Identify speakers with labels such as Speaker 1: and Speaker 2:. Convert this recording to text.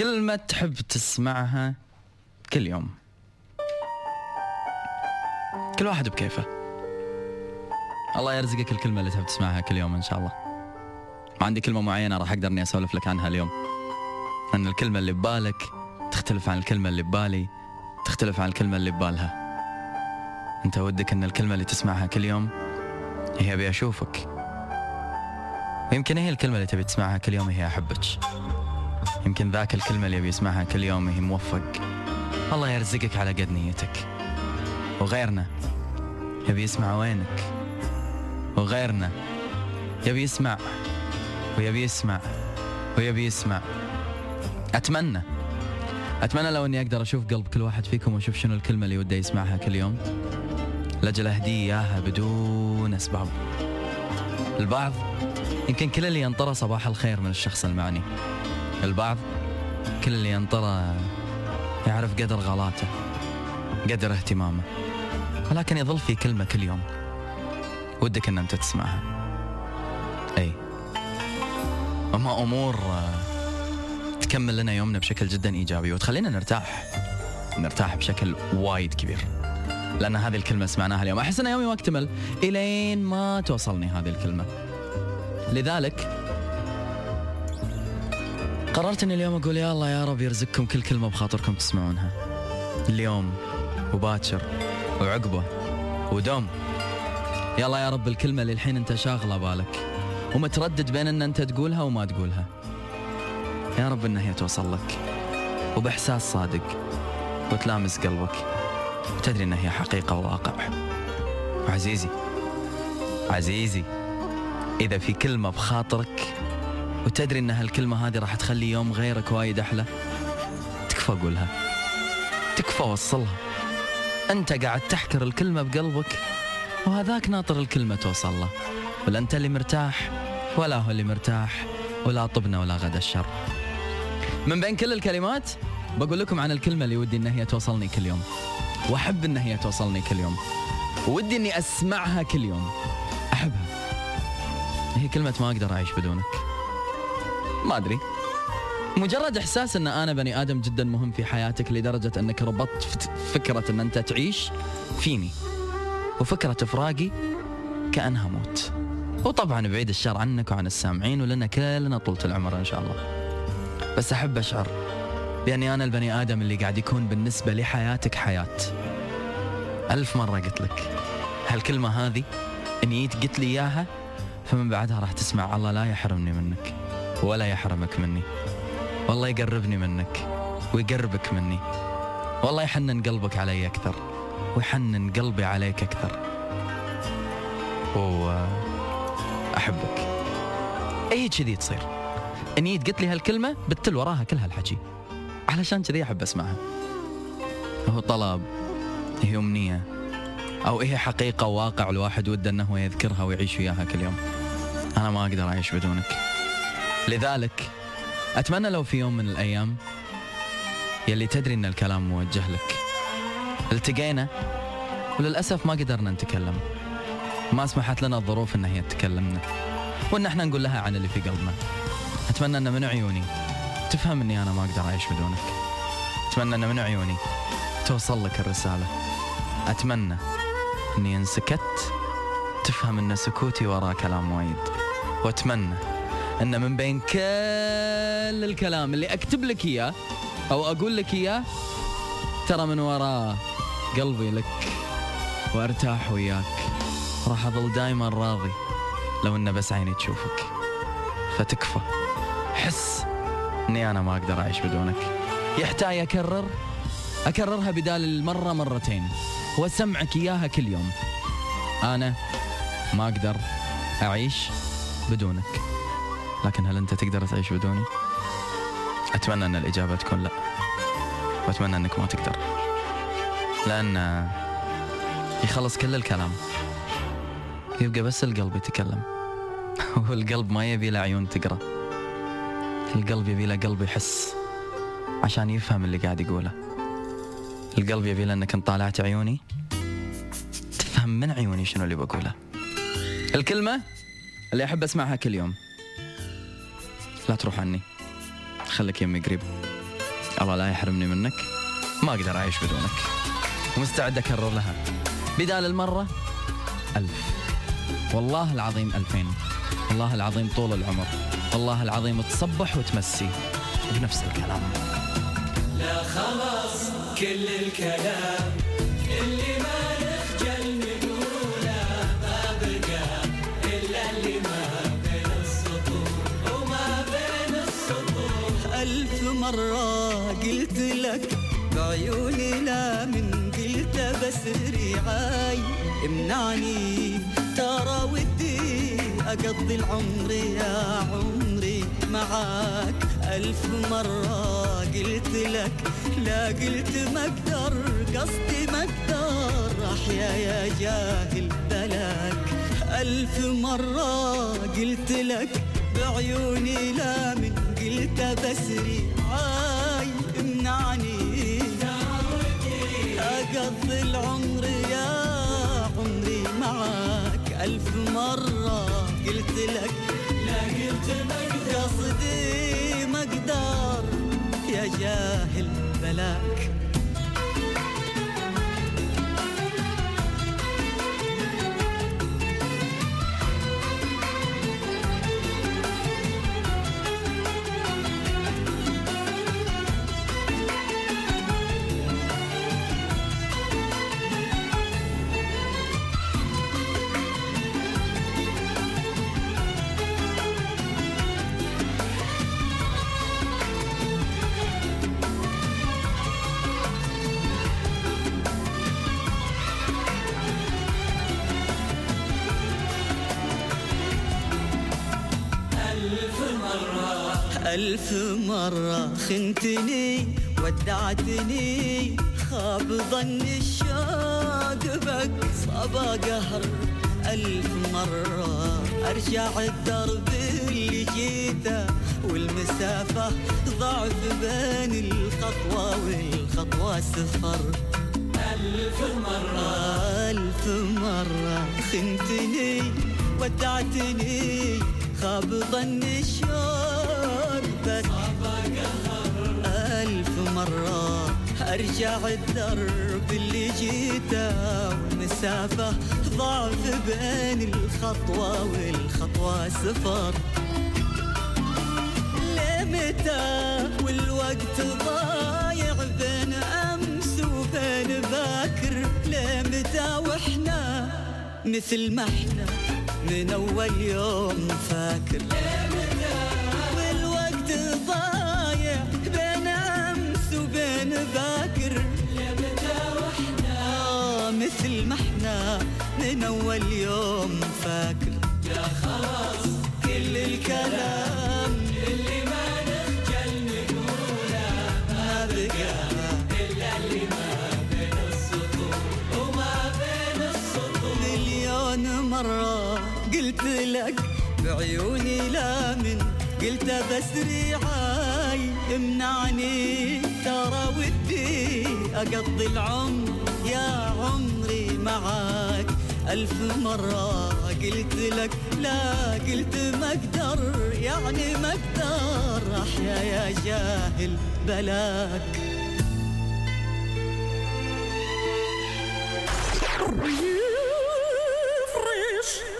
Speaker 1: كلمة تحب تسمعها كل يوم. كل واحد بكيفه. الله يرزقك الكلمة اللي تحب تسمعها كل يوم إن شاء الله. ما عندي كلمة معينة راح أقدر إني أسولف لك عنها اليوم. لأن الكلمة اللي ببالك تختلف عن الكلمة اللي ببالي تختلف عن الكلمة اللي ببالها. أنت ودك أن الكلمة اللي تسمعها كل يوم هي أبي أشوفك. ويمكن هي الكلمة اللي تبي تسمعها كل يوم هي أحبك. يمكن ذاك الكلمة اللي بيسمعها كل يوم هي موفق. الله يرزقك على قد نيتك. وغيرنا يبي يسمع وينك. وغيرنا يبي يسمع ويبي يسمع ويبي يسمع. أتمنى أتمنى لو أني أقدر أشوف قلب كل واحد فيكم وأشوف شنو الكلمة اللي وده يسمعها كل يوم. لأجل أهديه إياها بدون أسباب. البعض يمكن كل اللي ينطره صباح الخير من الشخص المعني. البعض كل اللي ينطره يعرف قدر غلاته قدر اهتمامه ولكن يظل في كلمة كل يوم. ودك إن أنت تسمعها. أي. أما أمور آه، تكمل لنا يومنا بشكل جدا إيجابي وتخلينا نرتاح. نرتاح بشكل وايد كبير. لأن هذه الكلمة سمعناها اليوم. أحس إن يومي ما اكتمل إلين ما توصلني هذه الكلمة. لذلك قررت إني اليوم أقول يا الله يا رب يرزقكم كل كلمة بخاطركم تسمعونها. اليوم وباكر وعقبة ودوم يلا يا رب الكلمة اللي الحين أنت شاغلة بالك ومتردد بين إن أنت تقولها وما تقولها. يا رب ان هي توصل لك وبإحساس صادق وتلامس قلبك. وتدري ان هي حقيقة وواقع. وعزيزي عزيزي إذا في كلمة بخاطرك وتدري إن هالكلمة هذه راح تخلي يوم غيرك وايد أحلى؟ تكفى قولها تكفى وصلها أنت قاعد تحكر الكلمة بقلبك وهذاك ناطر الكلمة توصل له. ولا أنت اللي مرتاح ولا هو اللي مرتاح ولا طبنا ولا غدا الشر. من بين كل الكلمات بقول لكم عن الكلمة اللي ودي إن هي توصلني كل يوم. وأحب إن هي توصلني كل يوم. ودي إني أسمعها كل يوم. أحبها. هي كلمة ما أقدر أعيش بدونك. ما أدري. مجرد إحساس إن أنا بني آدم جدا مهم في حياتك لدرجة إنك ربطت فكرة إن أنت تعيش فيني. وفكرة فراقي كأنها موت. وطبعا بعيد الشر عنك وعن السامعين ولنا كلنا طولة العمر إن شاء الله. بس أحب أشعر بأني أنا البني آدم اللي قاعد يكون بالنسبة لحياتك حياة. ألف مرة قلت لك هالكلمة هذه إن جيت قلت لي إياها فمن بعدها راح تسمع الله لا يحرمني منك. ولا يحرمك مني. والله يقربني منك ويقربك مني. والله يحنن قلبك علي أكثر ويحنن قلبي عليك أكثر. وأحبك أي كذي تصير؟ إني قلت لي هالكلمة بتل وراها كل هالحكي. علشان كذي أحب أسمعها. هو طلب هي أمنية أو هي حقيقة وواقع الواحد وده أنه يذكرها ويعيش وياها كل يوم. أنا ما أقدر أعيش بدونك. لذلك أتمنى لو في يوم من الأيام يلي تدري أن الكلام موجه لك. التقينا وللأسف ما قدرنا نتكلم. ما سمحت لنا الظروف أن هي تكلمنا. وأن إحنا نقول لها عن اللي في قلبنا. أتمنى أن من عيوني تفهم أني أنا ما أقدر أعيش بدونك. أتمنى أن من عيوني توصل لك الرسالة. أتمنى أني إن سكت تفهم أن سكوتي وراه كلام وايد. وأتمنى إن من بين كل الكلام اللي أكتب لك إياه أو أقول لك إياه ترى من وراه قلبي لك وأرتاح وياك. راح أظل دايما راضي لو ان بس عيني تشوفك. فتكفى. حس إني أنا ما أقدر أعيش بدونك. يحتاج أكرر؟ أكررها بدال المرة مرتين. وأسمعك إياها كل يوم. أنا ما أقدر أعيش بدونك. لكن هل أنت تقدر تعيش بدوني؟ أتمنى أن الإجابة تكون لا. وأتمنى أنك ما تقدر. لأن يخلص كل الكلام. يبقى بس القلب يتكلم. والقلب ما يبي له عيون تقرأ. القلب يبي له قلب يحس عشان يفهم اللي قاعد يقوله. القلب يبي له أنك إن طالعت عيوني تفهم من عيوني شنو اللي بقوله. الكلمة اللي أحب أسمعها كل يوم. لا تروح عني. خليك يمي قريب.
Speaker 2: الله لا يحرمني منك. ما أقدر أعيش بدونك. ومستعد أكرر لها. بدال المرة ألف. والله العظيم ألفين. والله العظيم طول العمر. والله العظيم تصبح وتمسي. بنفس الكلام.
Speaker 3: لا خلاص كل الكلام.
Speaker 1: مرة قلت لك بعيوني لا من قلت بس رعاي امنعني ترى ودي أقضي العمر يا عمري معاك. ألف مرة قلت لك لا قلت ما أقدر قصدي ما أقدر. أحيا يا جاهل بلاك. ألف مرة قلت لك بعيوني لا من قلت بسري عاي امنعني أقضي العمر يا عمري معاك ألف مرة قلت لك
Speaker 3: لا قلت ما
Speaker 1: قصدي ما يا جاهل بلاك. ألف مرة خنتني ودعتني خاب ظن الشوق بك صبا قهر. ألف مرة أرجع الدرب اللي جيته والمسافة ضعف بين الخطوة والخطوة سفر.
Speaker 3: ألف مرة
Speaker 1: ألف مرة خنتني ودعتني خاب ظن الشوق بك ألف مرة أرجع الدرب اللي جيته والمسافة ضعف بين الخطوة والخطوة سفر لمتى والوقت ضايع بين أمس وبين باكر لمتى وإحنا مثل ما إحنا؟ من أول يوم فاكر. والوقت ضايع بين أمس وبين باكر آه مثل ما إحنا من أول يوم فاكر.
Speaker 3: لا خلاص
Speaker 1: كل الكلام
Speaker 3: اللي ما نخجل نقوله
Speaker 1: ما بقى.
Speaker 3: إلا اللي ما بين السطور وما بين السطور.
Speaker 1: مليون مرة قلت لك بعيوني لا من قلت بس رعاي امنعني. ترى ودي أقضي العمر يا عمري معاك. ألف مرة قلت لك لا قلت ما أقدر يعني ما أقدر أحيا يا جاهل بلاك.